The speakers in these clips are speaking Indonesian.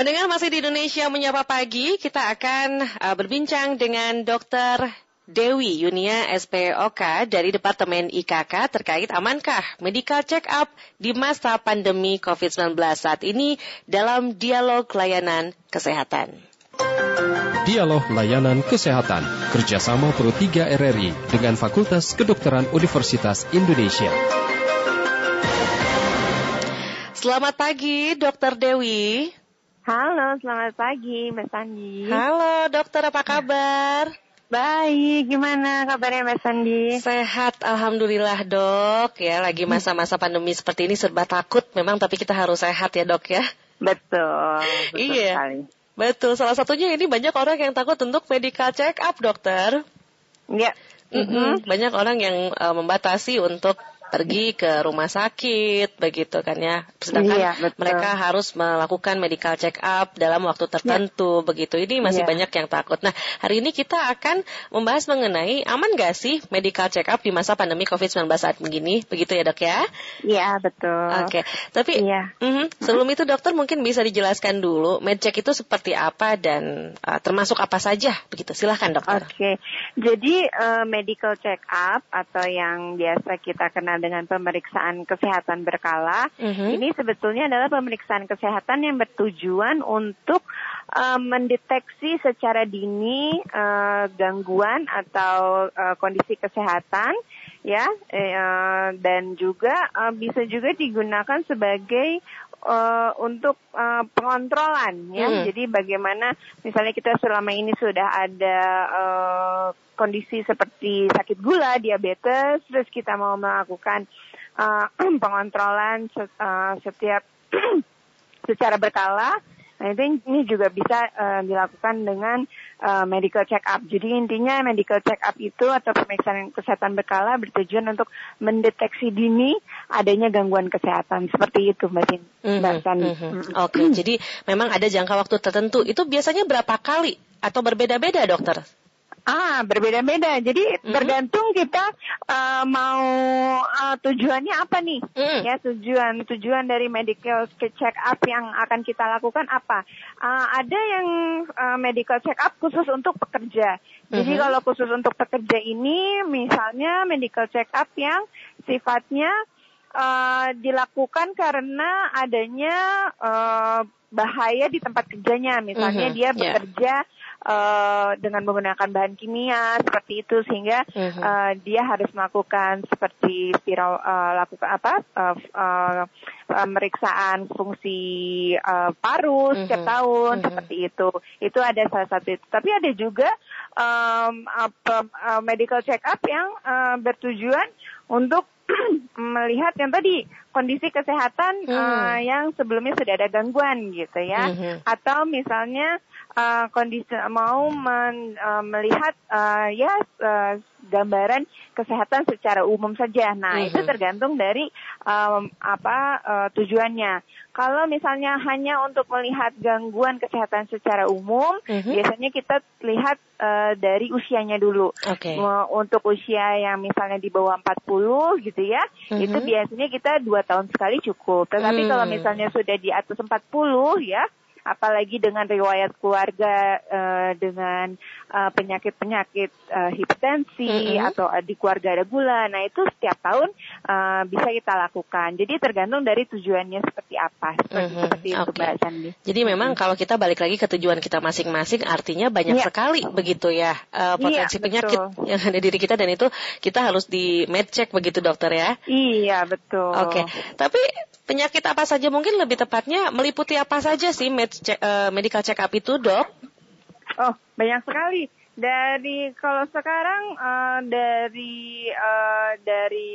Pendengar masih di Indonesia Menyapa Pagi, kita akan uh, berbincang dengan Dr. Dewi Yunia SPOK dari Departemen IKK terkait amankah medical check up di masa pandemi COVID-19 saat ini dalam dialog layanan kesehatan. Dialog Layanan Kesehatan kerjasama Pro 3 RRI dengan Fakultas Kedokteran Universitas Indonesia. Selamat pagi, Dokter Dewi. Halo, selamat pagi, Mbak Sandi. Halo, dokter, apa kabar? Baik, gimana kabarnya Mbak Sandi? Sehat, alhamdulillah dok. Ya, lagi masa-masa pandemi seperti ini serba takut, memang tapi kita harus sehat ya dok ya. Betul, betul iya. sekali. Betul, salah satunya ini banyak orang yang takut untuk medical check up dokter. Iya. Mm-mm, Banyak orang yang uh, membatasi untuk pergi ke rumah sakit begitu kan ya. Sedangkan Iya, betul. mereka harus melakukan medical check up dalam waktu tertentu begitu. Ini masih Iya. banyak yang takut. Nah, hari ini kita akan membahas mengenai aman gak sih medical check up di masa pandemi COVID-19 saat begini. Begitu ya, Dok ya? Iya, betul. Oke. Tapi Iya. mhm, sebelum itu dokter mungkin bisa dijelaskan dulu medcheck itu seperti apa dan uh, termasuk apa saja begitu. Silahkan dokter. Oke, jadi eh, medical check up atau yang biasa kita kenal dengan pemeriksaan kesehatan berkala, Mhm. ini sebetulnya adalah pemeriksaan kesehatan yang bertujuan untuk eh, mendeteksi secara dini eh, gangguan atau eh, kondisi kesehatan, ya, eh, dan juga eh, bisa juga digunakan sebagai eh, untuk eh, pengontrolan ya. Hmm. Jadi bagaimana misalnya kita selama ini sudah ada eh, kondisi seperti sakit gula, diabetes, terus kita mau melakukan eh, pengontrolan se- setiap secara berkala. Nah itu ini juga bisa eh, dilakukan dengan eh, medical check up. Jadi intinya medical check up itu atau pemeriksaan kesehatan berkala bertujuan untuk mendeteksi dini adanya gangguan kesehatan seperti itu Mbak Sin. Mbak Mhm, Sandi. mhm. Mm. Oke, jadi memang ada jangka waktu tertentu. Itu biasanya berapa kali atau berbeda-beda, dokter? Ah, berbeda-beda. Jadi Mhm. tergantung kita eh, mau eh, tujuannya apa nih? Mm. Ya, tujuan tujuan dari medical check up yang akan kita lakukan apa? Ah, ada yang eh, medical check up khusus untuk pekerja. Jadi Mhm. kalau khusus untuk pekerja ini misalnya medical check up yang sifatnya eh, dilakukan karena adanya eh, bahaya di tempat kerjanya. Misalnya Mhm, dia ya. bekerja eh, dengan menggunakan bahan kimia seperti itu sehingga eh, dia harus melakukan seperti spiral eh, lakukan apa f- eh, pemeriksaan fungsi eh, paru setiap Mhm. tahun Mhm. seperti itu. Itu ada salah satu itu. Tapi ada juga em, apa, eh, medical check up yang eh, bertujuan untuk melihat yang tadi kondisi kesehatan Hmm. eh, yang sebelumnya sudah ada gangguan gitu ya Mhm. atau misalnya uh, kondisi mau men- uh, melihat uh, ya uh, gambaran kesehatan secara umum saja. Nah Mhm. itu tergantung dari um, apa uh, tujuannya. Kalau misalnya hanya untuk melihat gangguan kesehatan secara umum, Mhm. biasanya kita lihat uh, dari usianya dulu. Oke. Mau- Untuk usia yang misalnya di bawah 40 gitu ya, Mhm. itu biasanya kita dua tahun sekali cukup. Tetapi Hmm. kalau misalnya sudah di atas 40 ya, apalagi dengan riwayat keluarga eh, dengan eh, penyakit-penyakit eh, hipertensi Mhm. atau di keluarga ada gula, nah itu setiap tahun eh, bisa kita lakukan. Jadi tergantung dari tujuannya seperti apa. Seperti, Mhm. seperti itu. Mbak Sandi. Jadi memang kalau kita balik lagi ke tujuan kita masing-masing, artinya banyak Iya. sekali begitu ya eh, potensi Iya, penyakit betul. yang ada di diri kita dan itu kita harus di medcheck begitu dokter ya. Iya betul. Oke, tapi penyakit apa saja mungkin lebih tepatnya meliputi apa saja sih med check- eh, medical check up itu dok? Oh, banyak sekali. Dari kalau sekarang eh, dari eh, dari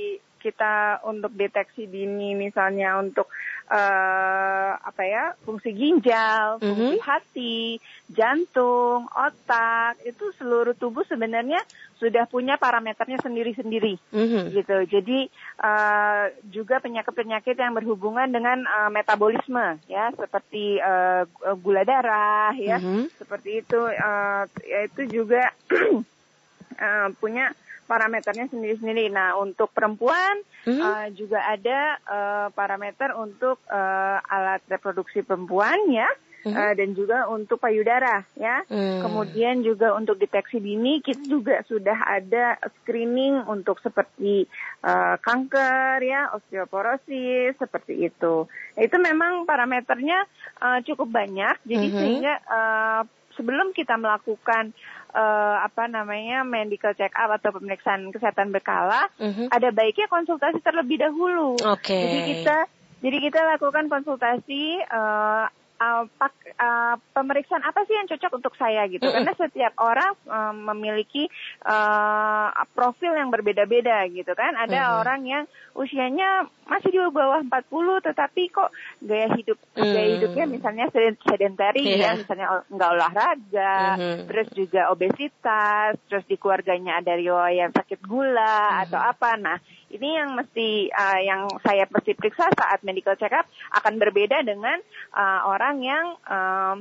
kita untuk deteksi dini misalnya untuk eh, apa ya fungsi ginjal, fungsi Mhm. hati, jantung, otak itu seluruh tubuh sebenarnya sudah punya parameternya sendiri-sendiri Mhm. gitu. Jadi eh, juga penyakit-penyakit yang berhubungan dengan eh, metabolisme ya seperti eh, gula darah ya Mhm. seperti itu ya itu juga eh, punya parameternya sendiri-sendiri. Nah untuk perempuan Mhm. eh, juga ada eh, parameter untuk eh, alat reproduksi perempuan ya uh, dan juga untuk payudara ya. Mm. Kemudian juga untuk deteksi dini kita juga sudah ada screening untuk seperti uh, kanker ya, osteoporosis seperti itu. Itu memang parameternya uh, cukup banyak jadi mm-hmm. sehingga uh, sebelum kita melakukan uh, apa namanya medical check up atau pemeriksaan kesehatan berkala, mm-hmm. ada baiknya konsultasi terlebih dahulu. Okay. Jadi kita jadi kita lakukan konsultasi uh, uh, pak, uh, pemeriksaan apa sih yang cocok untuk saya gitu. Mm -hmm. Karena setiap orang uh, memiliki uh, profil yang berbeda-beda gitu kan. Ada mm -hmm. orang yang usianya masih di bawah 40 tetapi kok gaya hidup mm. gaya hidupnya misalnya sedentary yeah. ya, misalnya nggak olahraga, mm -hmm. terus juga obesitas, terus di keluarganya ada riwayat sakit gula mm -hmm. atau apa. Nah, ini yang mesti uh, yang saya mesti periksa saat medical check up akan berbeda dengan uh, orang yang um,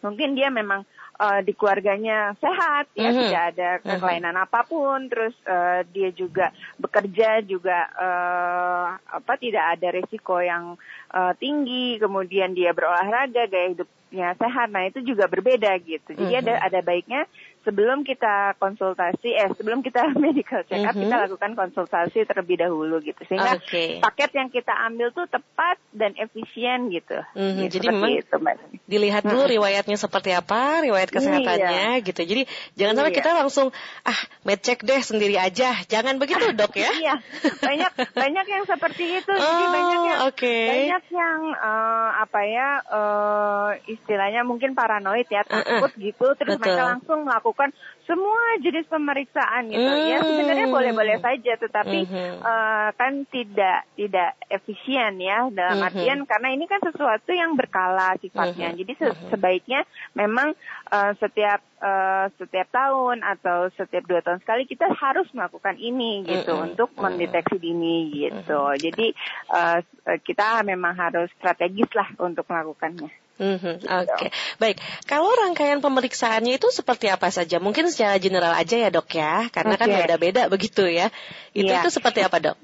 mungkin dia memang uh, di keluarganya sehat ya mm -hmm. tidak ada mhm. kelainan mm -hmm. apa pun terus uh, dia juga bekerja juga uh, apa tidak ada risiko yang uh, tinggi kemudian dia berolahraga gaya hidupnya sehat nah itu juga berbeda gitu jadi mm -hmm. ada ada baiknya sebelum kita konsultasi, eh sebelum kita medical check up, mm -hmm. kita lakukan konsultasi terlebih dahulu gitu. Sehingga okay. paket yang kita ambil tuh tepat dan efisien gitu. Mm -hmm. gitu Jadi memang itu, Mbak. dilihat dulu hmm. riwayatnya seperti apa, riwayat kesehatannya iya. gitu. Jadi jangan sampai iya. kita langsung ah med check deh sendiri aja. Jangan begitu dok ya. iya, banyak banyak yang seperti itu. Oh, Jadi banyak yang okay. banyak yang uh, apa ya uh, istilahnya mungkin paranoid ya takut uh -uh. gitu. Terus Betul. mereka langsung melakukan melakukan semua jenis pemeriksaan gitu mm. ya sebenarnya hmm. boleh-boleh saja tetapi mm-hmm. uh, kan tidak tidak efisien ya dalam mm-hmm. artian karena ini kan sesuatu yang berkala sifatnya mm-hmm. jadi se- mm-hmm. sebaiknya memang uh, setiap uh, setiap tahun atau setiap dua tahun sekali kita harus melakukan ini gitu mm-hmm. untuk mendeteksi dini gitu mm-hmm. jadi uh, kita memang harus strategis lah untuk melakukannya Mm-hmm, Oke, okay. baik. Kalau rangkaian pemeriksaannya itu seperti apa saja? Mungkin secara general aja ya dok ya, karena okay. kan beda-beda begitu ya. Itu yeah. itu seperti apa dok?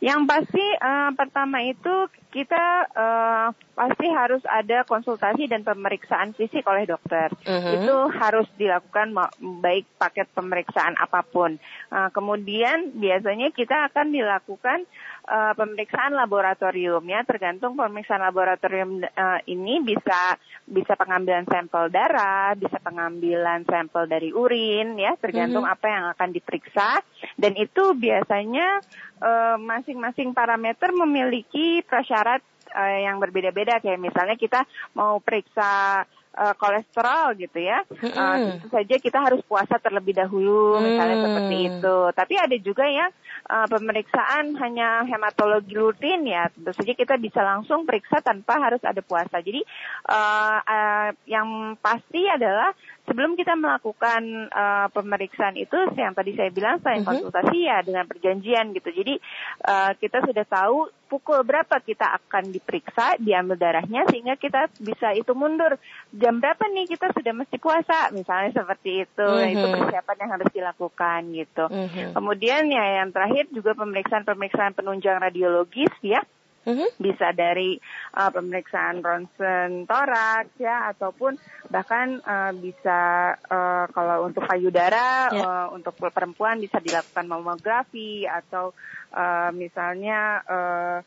Yang pasti uh, pertama itu kita uh, pasti harus ada konsultasi dan pemeriksaan fisik oleh dokter. Uh-huh. Itu harus dilakukan baik paket pemeriksaan apa pun. Uh, kemudian biasanya kita akan dilakukan uh, pemeriksaan laboratorium ya, tergantung pemeriksaan laboratorium uh, ini bisa bisa pengambilan sampel darah, bisa pengambilan sampel dari urin ya, tergantung uh-huh. apa yang akan diperiksa dan itu biasanya masing-masing uh, parameter memiliki prasyarat syarat uh, yang berbeda-beda kayak misalnya kita mau periksa uh, kolesterol gitu ya. Mm-hmm. Uh, tentu saja kita harus puasa terlebih dahulu misalnya mm. seperti itu. Tapi ada juga yang uh, pemeriksaan hanya hematologi rutin ya. Tentu saja kita bisa langsung periksa tanpa harus ada puasa. Jadi uh, uh, yang pasti adalah sebelum kita melakukan uh, pemeriksaan itu yang tadi saya bilang selain mm-hmm. konsultasi ya dengan perjanjian gitu. Jadi uh, kita sudah tahu pukul berapa kita akan diperiksa, diambil darahnya sehingga kita bisa itu mundur jam berapa nih kita sudah mesti puasa misalnya seperti itu. Mm-hmm. Itu persiapan yang harus dilakukan gitu. Mm-hmm. Kemudian ya yang terakhir juga pemeriksaan-pemeriksaan penunjang radiologis ya. Mm-hmm. Bisa dari uh, pemeriksaan ronsen toraks ya ataupun bahkan uh, bisa uh, kalau untuk payudara yeah. uh, untuk perempuan bisa dilakukan mamografi atau uh, misalnya uh,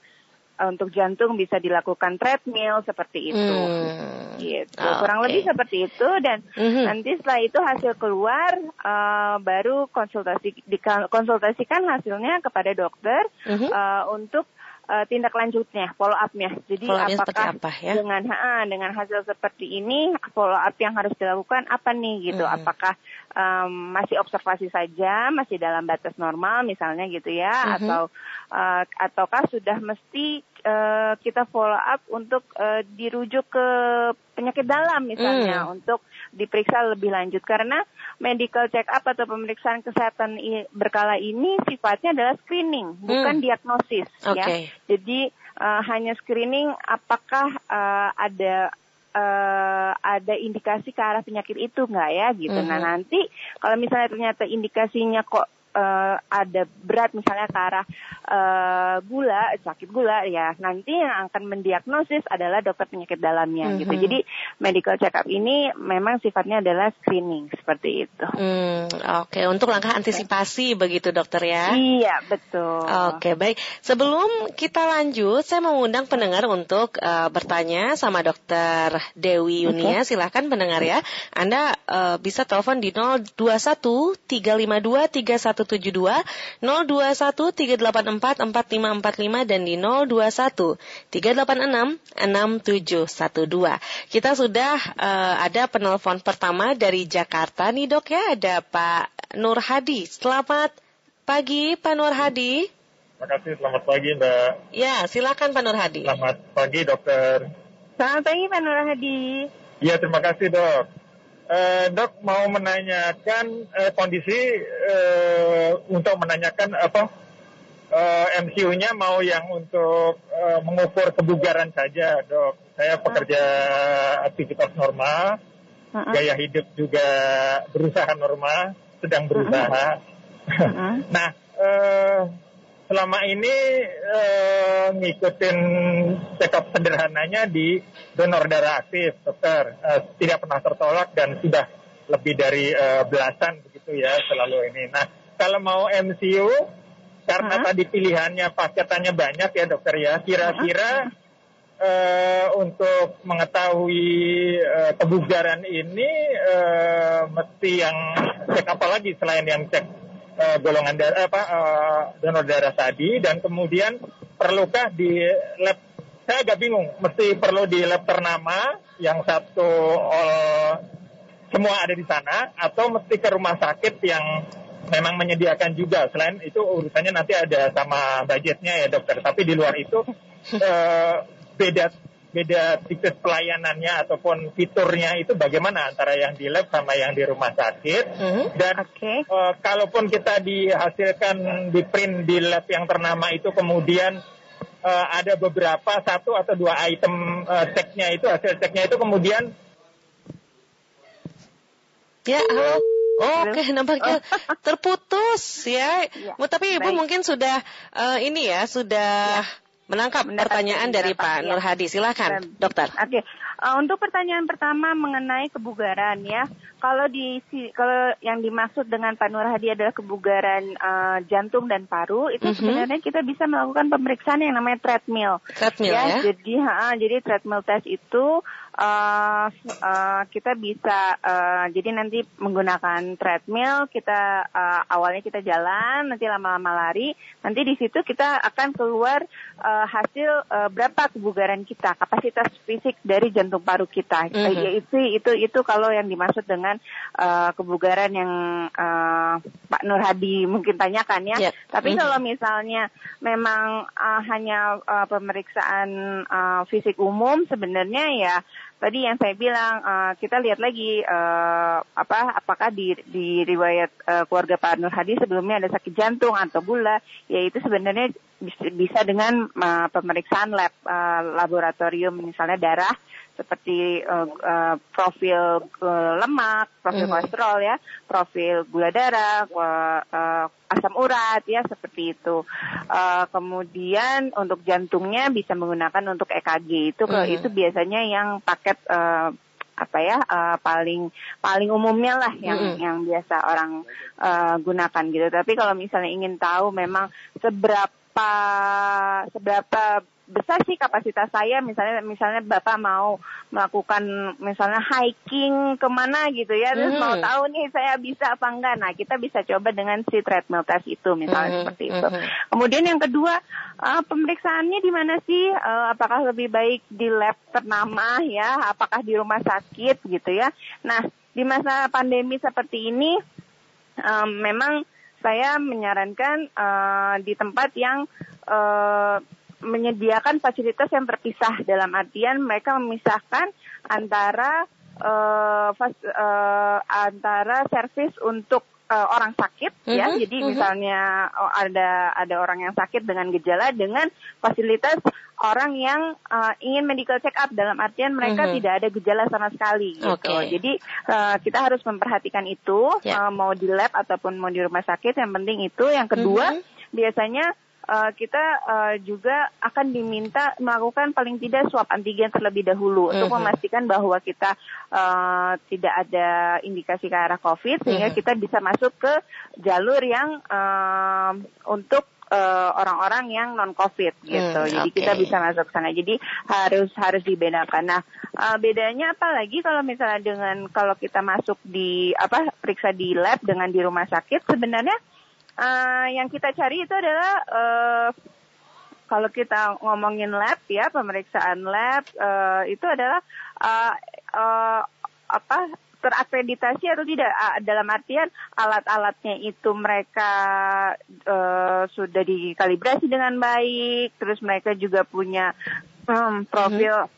untuk jantung bisa dilakukan treadmill seperti itu. Hmm. Gitu. Oh, Kurang okay. lebih seperti itu dan mm-hmm. nanti setelah itu hasil keluar uh, baru konsultasi dikonsultasikan hasilnya kepada dokter mm-hmm. uh, untuk uh, tindak lanjutnya, follow up-nya. Jadi follow apakah apa, ya? dengan ha, dengan hasil seperti ini follow up yang harus dilakukan apa nih gitu? Hmm. Apakah um, masih observasi saja, masih dalam batas normal misalnya gitu ya, hmm. atau uh, ataukah sudah mesti uh, kita follow up untuk uh, dirujuk ke penyakit dalam misalnya hmm. untuk diperiksa lebih lanjut karena medical check up atau pemeriksaan kesehatan berkala ini sifatnya adalah screening bukan hmm. diagnosis okay. ya jadi uh, hanya screening apakah uh, ada uh, ada indikasi ke arah penyakit itu nggak ya gitu. Mm -hmm. Nah nanti kalau misalnya ternyata indikasinya kok uh, ada berat misalnya ke arah uh, gula, sakit gula ya nanti yang akan mendiagnosis adalah dokter penyakit dalamnya mm-hmm. gitu. Jadi medical check up ini memang sifatnya adalah screening seperti itu. Hmm, Oke, okay. untuk langkah antisipasi okay. begitu dokter ya? Iya betul. Oke okay, baik. Sebelum kita lanjut, saya mau undang pendengar untuk uh, bertanya sama dokter Dewi Yunia. Okay. Silahkan pendengar ya. Anda uh, bisa telepon di 021 352 3172, 021 384 4545 dan di 021 386 6712. Kita sudah uh, ada penelpon pertama dari Jakarta nih dok ya, ada Pak Nur Hadi. Selamat pagi Pak Nur Hadi. Terima kasih, selamat pagi Mbak. Ya, silakan Pak Nur Hadi. Selamat pagi dokter. Selamat pagi Pak Nur Hadi. Iya, terima kasih dok. Uh, dok mau menanyakan uh, kondisi uh, untuk menanyakan apa uh, MCU-nya mau yang untuk uh, mengukur kebugaran saja dok. Saya pekerja aktivitas normal, uh -uh. gaya hidup juga berusaha normal, sedang berusaha. Uh -uh. nah uh, selama ini uh, ngikutin check up sederhananya di donor darah aktif, dokter. Uh, tidak pernah tertolak dan sudah lebih dari uh, belasan begitu ya selalu ini. Nah, kalau mau MCU, karena uh -huh. tadi pilihannya paketannya banyak ya dokter ya, kira-kira uh -huh. uh, untuk mengetahui uh, kebugaran ini uh, mesti yang cek apa lagi selain yang cek uh, golongan darah apa uh, donor darah tadi dan kemudian perlukah di lab. Saya agak bingung mesti perlu di lab ternama yang satu all semua ada di sana atau mesti ke rumah sakit yang memang menyediakan juga. Selain itu urusannya nanti ada sama budgetnya ya dokter. Tapi di luar itu uh, beda beda tipe pelayanannya ataupun fiturnya itu bagaimana antara yang di lab sama yang di rumah sakit mm-hmm. dan okay. uh, kalaupun kita dihasilkan di print di lab yang ternama itu kemudian uh, ada beberapa satu atau dua item uh, ceknya itu hasil ceknya itu kemudian ya halo Oh, Oke, okay, nampaknya terputus ya. ya. Tapi ibu Baik. mungkin sudah uh, ini ya, sudah ya menangkap pertanyaan dari Pak ya. Nur Hadi. Silakan, dokter. Oke, okay. uh, untuk pertanyaan pertama mengenai kebugaran ya. Kalau di kalau yang dimaksud dengan Pak Nur Hadi adalah kebugaran uh, jantung dan paru, itu mm -hmm. sebenarnya kita bisa melakukan pemeriksaan yang namanya treadmill. Treadmill ya. ya? Jadi, ha, jadi treadmill test itu uh, uh, kita bisa uh, jadi nanti menggunakan treadmill kita uh, awalnya kita jalan nanti lama-lama lari nanti di situ kita akan keluar uh, hasil uh, berapa kebugaran kita kapasitas fisik dari jantung paru kita mm -hmm. itu itu itu kalau yang dimaksud dengan uh, kebugaran yang uh, Pak Nur Hadi mungkin tanyakan ya yeah. tapi mm -hmm. kalau misalnya memang uh, hanya uh, pemeriksaan uh, fisik umum sebenarnya ya tadi yang saya bilang uh, kita lihat lagi uh, apa apakah di di riwayat uh, keluarga Pak Nur Hadi sebelumnya ada sakit jantung atau gula yaitu sebenarnya bisa, dengan uh, pemeriksaan lab uh, laboratorium misalnya darah seperti uh, uh, profil uh, lemak, profil mm -hmm. kolesterol ya, profil gula darah, uh, uh, asam urat ya seperti itu. Uh, kemudian untuk jantungnya bisa menggunakan untuk EKG itu mm -hmm. itu biasanya yang paket uh, apa ya uh, paling paling umumnya lah yang mm -hmm. yang biasa orang uh, gunakan gitu. Tapi kalau misalnya ingin tahu memang seberapa seberapa besar sih kapasitas saya misalnya misalnya bapak mau melakukan misalnya hiking ke mana gitu ya terus mm -hmm. mau tahu nih saya bisa apa enggak nah kita bisa coba dengan si treadmill test itu misalnya mm -hmm. seperti itu mm -hmm. kemudian yang kedua uh, pemeriksaannya di mana sih uh, apakah lebih baik di lab ternama ya apakah di rumah sakit gitu ya nah di masa pandemi seperti ini um, memang saya menyarankan uh, di tempat yang uh, menyediakan fasilitas yang terpisah. Dalam artian mereka memisahkan antara uh, fas, uh, antara servis untuk uh, orang sakit mm -hmm. ya. Mhm, Jadi mhm. misalnya oh, ada ada orang yang sakit dengan gejala dengan fasilitas orang yang uh, ingin medical check up dalam artian mereka Mhm. tidak ada gejala sama sekali gitu. Oke. Jadi uh, kita harus memperhatikan itu Ya. uh, mau di lab ataupun mau di rumah sakit yang penting itu. Yang kedua Mhm. biasanya uh, kita uh, juga akan diminta melakukan paling tidak swab antigen terlebih dahulu untuk Mhm. memastikan bahwa kita uh, tidak ada indikasi ke arah COVID sehingga Mhm. kita bisa masuk ke jalur yang um, untuk uh, orang-orang yang non COVID gitu. Hmm, Jadi oke. kita bisa masuk sana. Jadi harus harus dibedakan. Nah, uh, bedanya apa lagi kalau misalnya dengan kalau kita masuk di apa periksa di lab dengan di rumah sakit sebenarnya uh, yang kita cari itu adalah uh, kalau kita ngomongin lab ya pemeriksaan lab uh, itu adalah uh, uh, apa terakreditasi atau tidak. Dalam artian alat-alatnya itu mereka uh, sudah dikalibrasi dengan baik terus mereka juga punya um, profil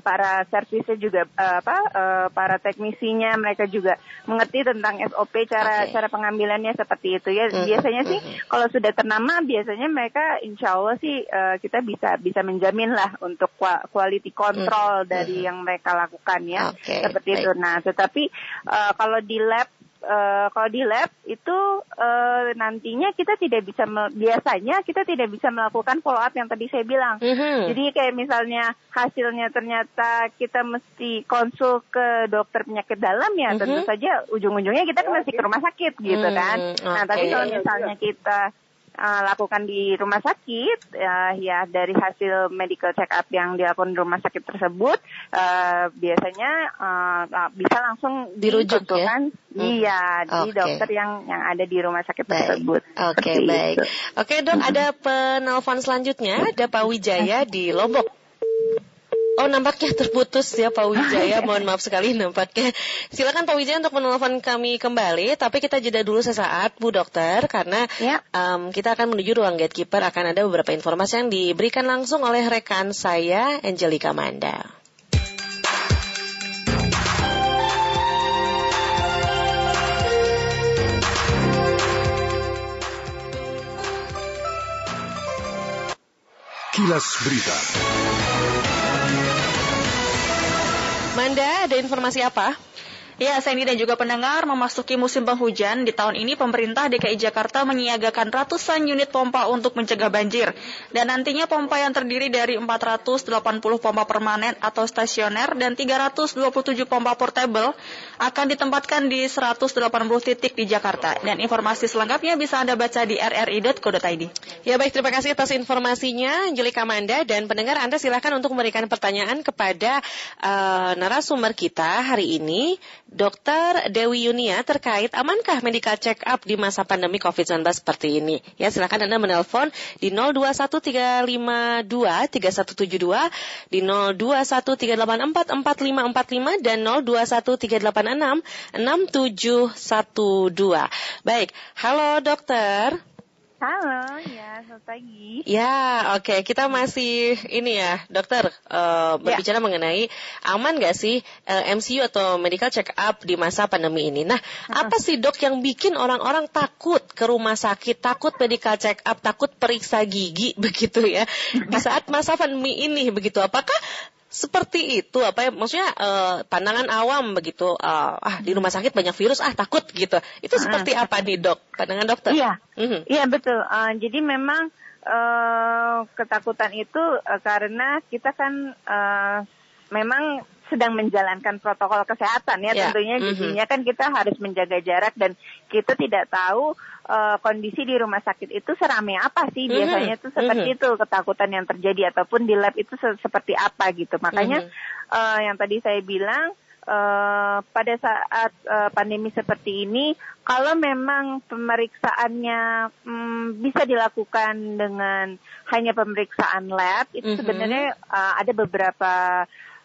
para servisnya juga uh, apa uh, para teknisinya mereka juga mengerti tentang SOP cara Oke. cara pengambilannya seperti itu ya. Biasanya sih kalau sudah ternama biasanya mereka insya Allah sih uh, kita bisa bisa menjamin lah untuk quality control dari yang mereka lakukan ya. Oke, seperti baik. itu nah tetapi uh, kalau di lab uh, kalau di lab itu uh, nantinya kita tidak bisa biasanya kita tidak bisa melakukan follow up yang tadi saya bilang Mhm. jadi kayak misalnya hasilnya ternyata kita mesti konsul ke dokter penyakit dalam ya tentu Mhm. saja ujung-ujungnya kita kan mesti ke rumah sakit gitu Hmm, kan. Nah tapi oke. kalau misalnya kita uh, lakukan di rumah sakit ya, ya dari hasil medical check up yang dilakukan di rumah sakit tersebut uh, biasanya uh, uh, bisa langsung Dirujuk ya? dikonsulkan iya Oke. di dokter yang yang ada di rumah sakit Baik. tersebut. Oke, Seperti baik. itu. Oke, Dok, ada penelpon selanjutnya. Ada Pak Wijaya di Lombok. Oh, nampaknya terputus ya Pak Wijaya. Mohon maaf sekali nampaknya. Silakan Pak Wijaya untuk menelpon kami kembali, tapi kita jeda dulu sesaat Bu Dokter karena Ya. em, kita akan menuju ruang gatekeeper akan ada beberapa informasi yang diberikan langsung oleh rekan saya Angelica Manda. Kilas Berita. Manda, ada informasi apa? Ya, Sandy dan juga pendengar memasuki musim penghujan. Di tahun ini pemerintah DKI Jakarta menyiagakan ratusan unit pompa untuk mencegah banjir. Dan nantinya pompa yang terdiri dari 480 pompa permanen atau stasioner dan 327 pompa portable akan ditempatkan di 180 titik di Jakarta. Dan informasi selengkapnya bisa Anda baca di rri.co.id. Ya baik, terima kasih atas informasinya Angelika Manda dan pendengar Anda silahkan untuk memberikan pertanyaan kepada eh, narasumber kita hari ini Dr. Dewi Yunia terkait amankah medical check up di masa pandemi COVID-19 seperti ini. Ya silahkan Anda menelpon di 0213523172 di 0213844545 dan 0213866712. Baik, halo dokter. Halo, ya selamat pagi. Ya, oke. Kita masih ini ya, dokter, eh, berbicara mengenai aman nggak sih eh, MCU atau medical check up di masa pandemi ini. Nah, apa sih dok yang bikin orang-orang takut ke rumah sakit, takut medical check up, takut periksa gigi begitu ya di saat masa pandemi ini begitu? Apakah seperti itu apa ya maksudnya eh, pandangan awam begitu eh, ah di rumah sakit banyak virus ah takut gitu itu seperti apa nih dok pandangan dokter Iya. Mhm. Iya betul. Eh, jadi memang eh, ketakutan itu eh, karena kita kan eh, memang sedang menjalankan protokol kesehatan ya Ya, tentunya mhm. jadinya kan kita harus menjaga jarak dan kita tidak tahu eh, kondisi di rumah sakit itu seramai apa sih Mhm, biasanya itu seperti mhm. itu ketakutan yang terjadi ataupun di lab itu se- seperti apa gitu makanya Mhm. eh, yang tadi saya bilang eh, pada saat eh, pandemi seperti ini, kalau memang pemeriksaannya mm, bisa dilakukan dengan hanya pemeriksaan lab, itu Mhm. sebenarnya eh, ada beberapa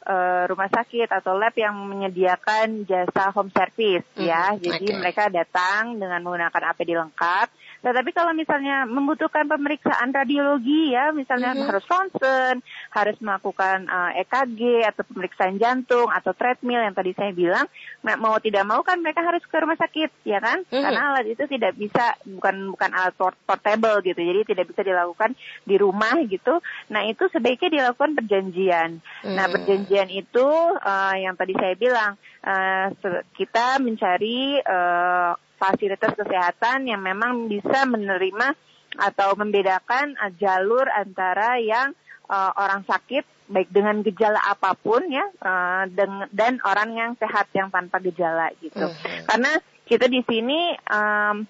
eh, rumah sakit atau lab yang menyediakan jasa home service ya. Mhm, Jadi oke. mereka datang dengan menggunakan APD lengkap, Tetapi kalau misalnya membutuhkan pemeriksaan radiologi ya, misalnya Mhm. harus ronsen, harus melakukan uh, EKG atau pemeriksaan jantung atau treadmill yang tadi saya bilang, ma- mau tidak mau kan mereka harus ke rumah sakit, ya kan? Mhm. Karena alat itu tidak bisa bukan bukan alat port- portable gitu, jadi tidak bisa dilakukan di rumah gitu. Nah itu sebaiknya dilakukan perjanjian. Nah Hmm. perjanjian itu uh, yang tadi saya bilang uh, kita mencari uh, fasilitas kesehatan yang memang bisa menerima atau membedakan uh, jalur antara yang uh, orang sakit baik dengan gejala apa pun ya uh, dan orang yang sehat yang tanpa gejala gitu. Mhm. Karena kita di sini um,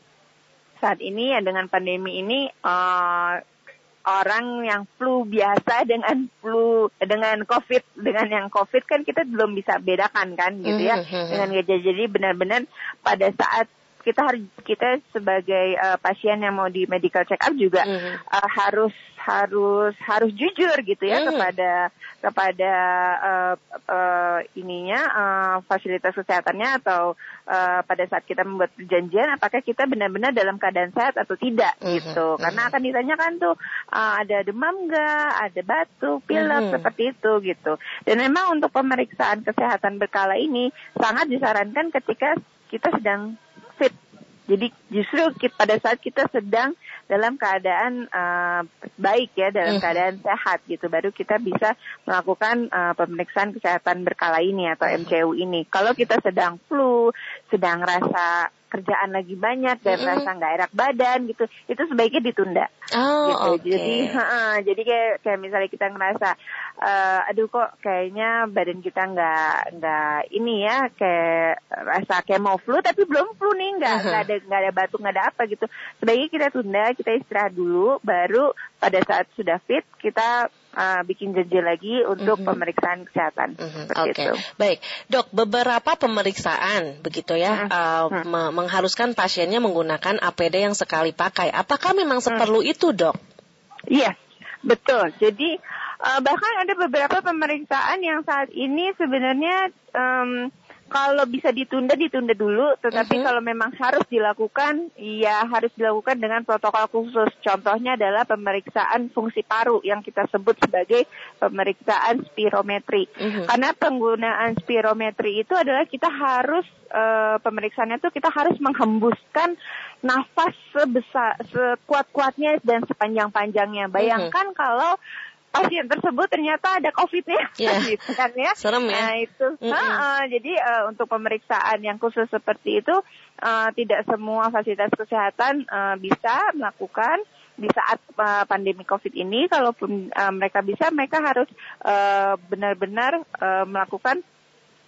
saat ini ya dengan pandemi ini uh, orang yang flu biasa dengan flu dengan covid dengan yang covid kan kita belum bisa bedakan kan gitu ya Mhm. dengan gejala jadi benar-benar pada saat kita harus kita sebagai uh, pasien yang mau di medical check up juga Mhm. uh, harus harus harus jujur gitu ya Mhm. kepada kepada uh, uh, ininya uh, fasilitas kesehatannya atau uh, pada saat kita membuat perjanjian apakah kita benar-benar dalam keadaan sehat atau tidak Mhm. gitu karena akan ditanyakan tuh uh, ada demam nggak ada batuk pilek Mhm. seperti itu gitu dan memang untuk pemeriksaan kesehatan berkala ini sangat disarankan ketika kita sedang fit jadi justru ki- pada saat kita sedang dalam keadaan uh, baik ya, dalam Mhm. keadaan sehat gitu, baru kita bisa melakukan uh, pemeriksaan kesehatan berkala ini atau. MCU ini. Kalau kita sedang flu, sedang rasa kerjaan lagi banyak dan Mhm. rasa nggak enak badan gitu, itu sebaiknya ditunda Oh, gitu. oke. Jadi, heeh, jadi kayak kayak misalnya kita ngerasa, eh, aduh kok kayaknya badan kita nggak nggak ini ya, kayak rasa kayak mau flu tapi belum flu nih, nggak nggak ada nggak ada batuk nggak ada apa gitu. Sebaiknya kita tunda, kita istirahat dulu, baru pada saat sudah fit kita eh, bikin janji lagi untuk Mhm. pemeriksaan kesehatan. Mhm, Seperti Oke, itu. baik, dok. Beberapa pemeriksaan begitu ya Mhm. uh, Mhm. me- mengharuskan pasiennya menggunakan APD yang sekali pakai. Apakah memang Hmm. seperlu itu, dok? Iya, betul. Jadi eh, bahkan ada beberapa pemeriksaan yang saat ini sebenarnya em, kalau bisa ditunda ditunda dulu, tetapi Mhm. kalau memang harus dilakukan, ya harus dilakukan dengan protokol khusus. Contohnya adalah pemeriksaan fungsi paru yang kita sebut sebagai pemeriksaan spirometri. Mhm. Karena penggunaan spirometri itu adalah kita harus eh, pemeriksaannya itu kita harus menghembuskan nafas sebesar sekuat-kuatnya dan sepanjang-panjangnya. Bayangkan kalau pasien tersebut ternyata ada COVID-nya, Iya. gitu kan ya. Serem ya. Nah itu, Mm-mm. Ha-ha, jadi eh, untuk pemeriksaan yang khusus seperti itu eh, tidak semua fasilitas kesehatan eh, bisa melakukan di saat eh, pandemi COVID ini. Kalaupun eh, mereka bisa, mereka harus eh, benar-benar eh, melakukan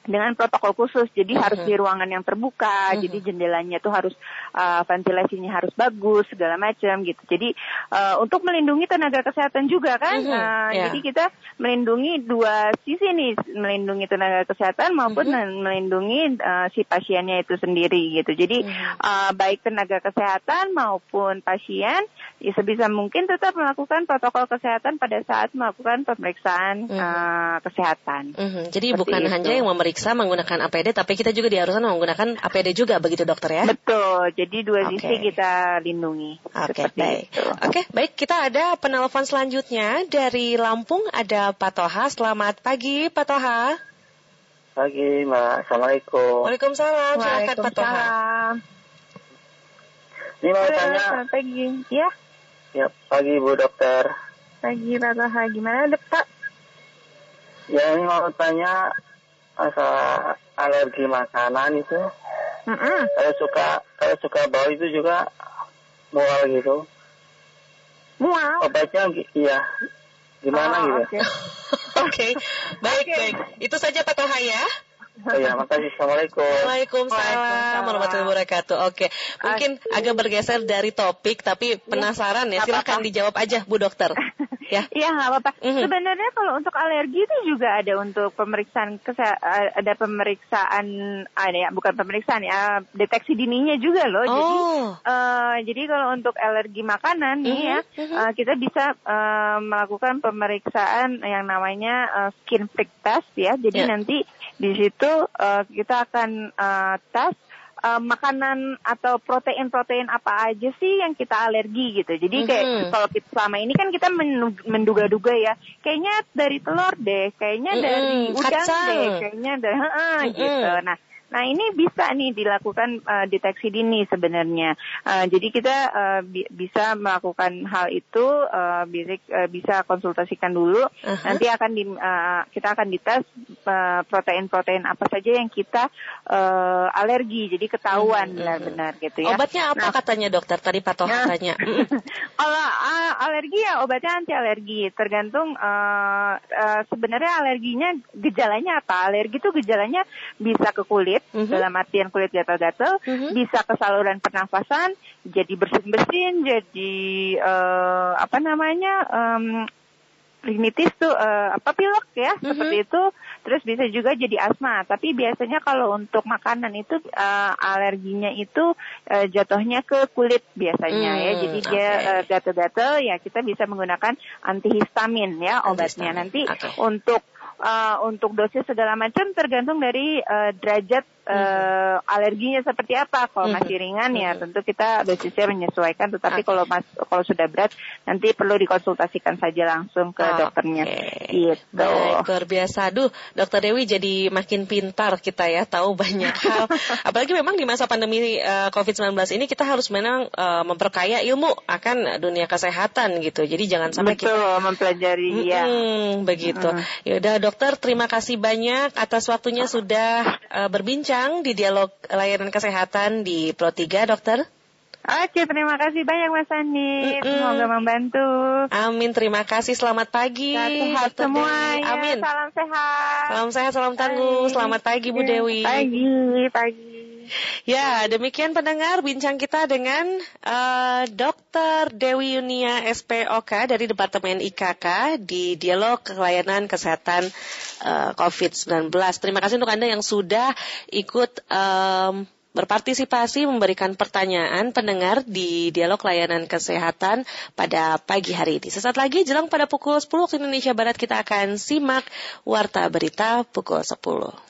dengan protokol khusus. Jadi Mhm. harus di ruangan yang terbuka, Mhm. jadi jendelanya tuh harus uh, ventilasinya harus bagus segala macam gitu. Jadi uh, untuk melindungi tenaga kesehatan juga kan. Mhm, Uh, ya. Jadi kita melindungi dua sisi nih, melindungi tenaga kesehatan maupun Mhm. melindungi uh, si pasiennya itu sendiri gitu. Jadi Mhm. uh, baik tenaga kesehatan maupun pasien ya sebisa mungkin tetap melakukan protokol kesehatan pada saat melakukan pemeriksaan Mhm. uh, kesehatan. Mhm, Jadi Seperti bukan itu. hanya yang memeriksa menggunakan APD, tapi kita juga diharuskan menggunakan APD juga, begitu dokter ya? Betul, jadi dua Oke. sisi kita lindungi. Oke, Seperti baik. itu. Oke, baik. Kita ada penelpon selanjutnya dari Lampung. Ada Pak Toha. Selamat pagi, Pak Toha. Pagi, Mbak. Assalamualaikum. Waalaikumsalam. Silakan Pak Toha. Ini mau Halo, tanya, selamat pagi. Ya, ya pagi Bu Dokter. pagi Pak Toha. Gimana dok Pak? Ya ini mau tanya masalah alergi makanan itu. Mm-mm. Saya suka, saya suka bau itu juga mual gitu. Mual. Obatnya iya. Gimana Oh, gitu? oke. Oke, baik, Oke. baik. Itu saja Pak Toha ya. Oh ya, makasih. Assalamualaikum. Waalaikumsalam warahmatullahi wabarakatuh. Oke, mungkin agak bergeser dari topik, tapi penasaran ya. Silahkan dijawab aja, Bu Dokter. Ya. Iya nggak apa-apa. Mhm. Sebenarnya kalau untuk alergi itu juga ada untuk pemeriksaan kese- ada pemeriksaan ada ya bukan pemeriksaan ya deteksi dininya juga loh. Jadi Oh, Eh, jadi kalau untuk alergi makanan nih Mhm, ya, mhm. eh, kita bisa eh, melakukan pemeriksaan yang namanya eh, skin prick test ya. Jadi Ya. nanti di situ eh, kita akan eh, tes uh, makanan atau protein-protein apa aja sih yang kita alergi gitu. Jadi kayak Mhm. kalau kita selama ini kan kita mendu- menduga-duga ya, kayaknya dari telur deh, kayaknya Mhm, dari udang kacang. deh, kayaknya dari heeh, Mhm. gitu. Nah, Nah ini bisa nih dilakukan uh, deteksi dini sebenarnya. Uh, jadi kita uh, bi- bisa melakukan hal itu, uh, bisa, uh, bisa konsultasikan dulu. Aha. Nanti akan di, uh, kita akan dites uh, protein-protein apa saja yang kita uh, alergi. Jadi ketahuan benar-benar gitu ya. Obatnya apa Nah, katanya dokter? Tadi Pak Toha Nah. tanya. Kalau uh, alergi ya obatnya anti alergi, tergantung uh, uh, sebenarnya alerginya gejalanya apa. Alergi itu gejalanya bisa ke kulit, Mhm. dalam artian kulit gatal-gatal, Mhm. bisa ke saluran pernafasan, jadi bersin-bersin, jadi uh, apa namanya um, rinitis tuh uh, apa pilek ya Mhm. seperti itu. Terus bisa juga jadi asma. Tapi biasanya kalau untuk makanan itu uh, alerginya itu uh, jatuhnya ke kulit biasanya ya. Hmm, jadi dia uh, gatal-gatal ya kita bisa menggunakan antihistamin ya obatnya. Antihistamin, nanti oke. untuk uh, untuk dosis segala macam tergantung dari uh, derajat uh, alerginya seperti apa kalau Mhm. masih ringan ya Mhm. tentu kita dosisnya menyesuaikan tetapi Oke. kalau mas kalau sudah berat nanti perlu dikonsultasikan saja langsung ke Oke. dokternya gitu Baik, luar biasa. Aduh, Dokter Dewi jadi makin pintar kita ya, tahu banyak hal. Apalagi memang di masa pandemi eh, COVID-19 ini kita harus memang eh, memperkaya ilmu akan dunia kesehatan gitu. Jadi jangan sampai kita betul mempelajari ya Mm-mm, begitu. Yaudah dokter, terima kasih banyak atas waktunya sudah eh, berbincang di dialog layanan kesehatan di Pro 3, dokter. Oke, terima kasih banyak Mas Andi. Mm-mm. Semoga membantu. Amin, terima kasih. Selamat pagi. Sehat semua ya. Amin. Salam sehat. Salam sehat, salam tangguh. Selamat pagi Bu Ya, Dewi. Pagi, pagi. Ya, demikian pendengar bincang kita dengan eh, Dr. Dewi Yunia SPOK dari Departemen IKK di Dialog Kelayanan Kesehatan eh, COVID-19. Terima kasih untuk Anda yang sudah ikut em, berpartisipasi memberikan pertanyaan pendengar di Dialog Layanan Kesehatan pada pagi hari ini. Sesaat lagi jelang pada pukul 10 waktu Indonesia Barat kita akan simak Warta Berita pukul 10.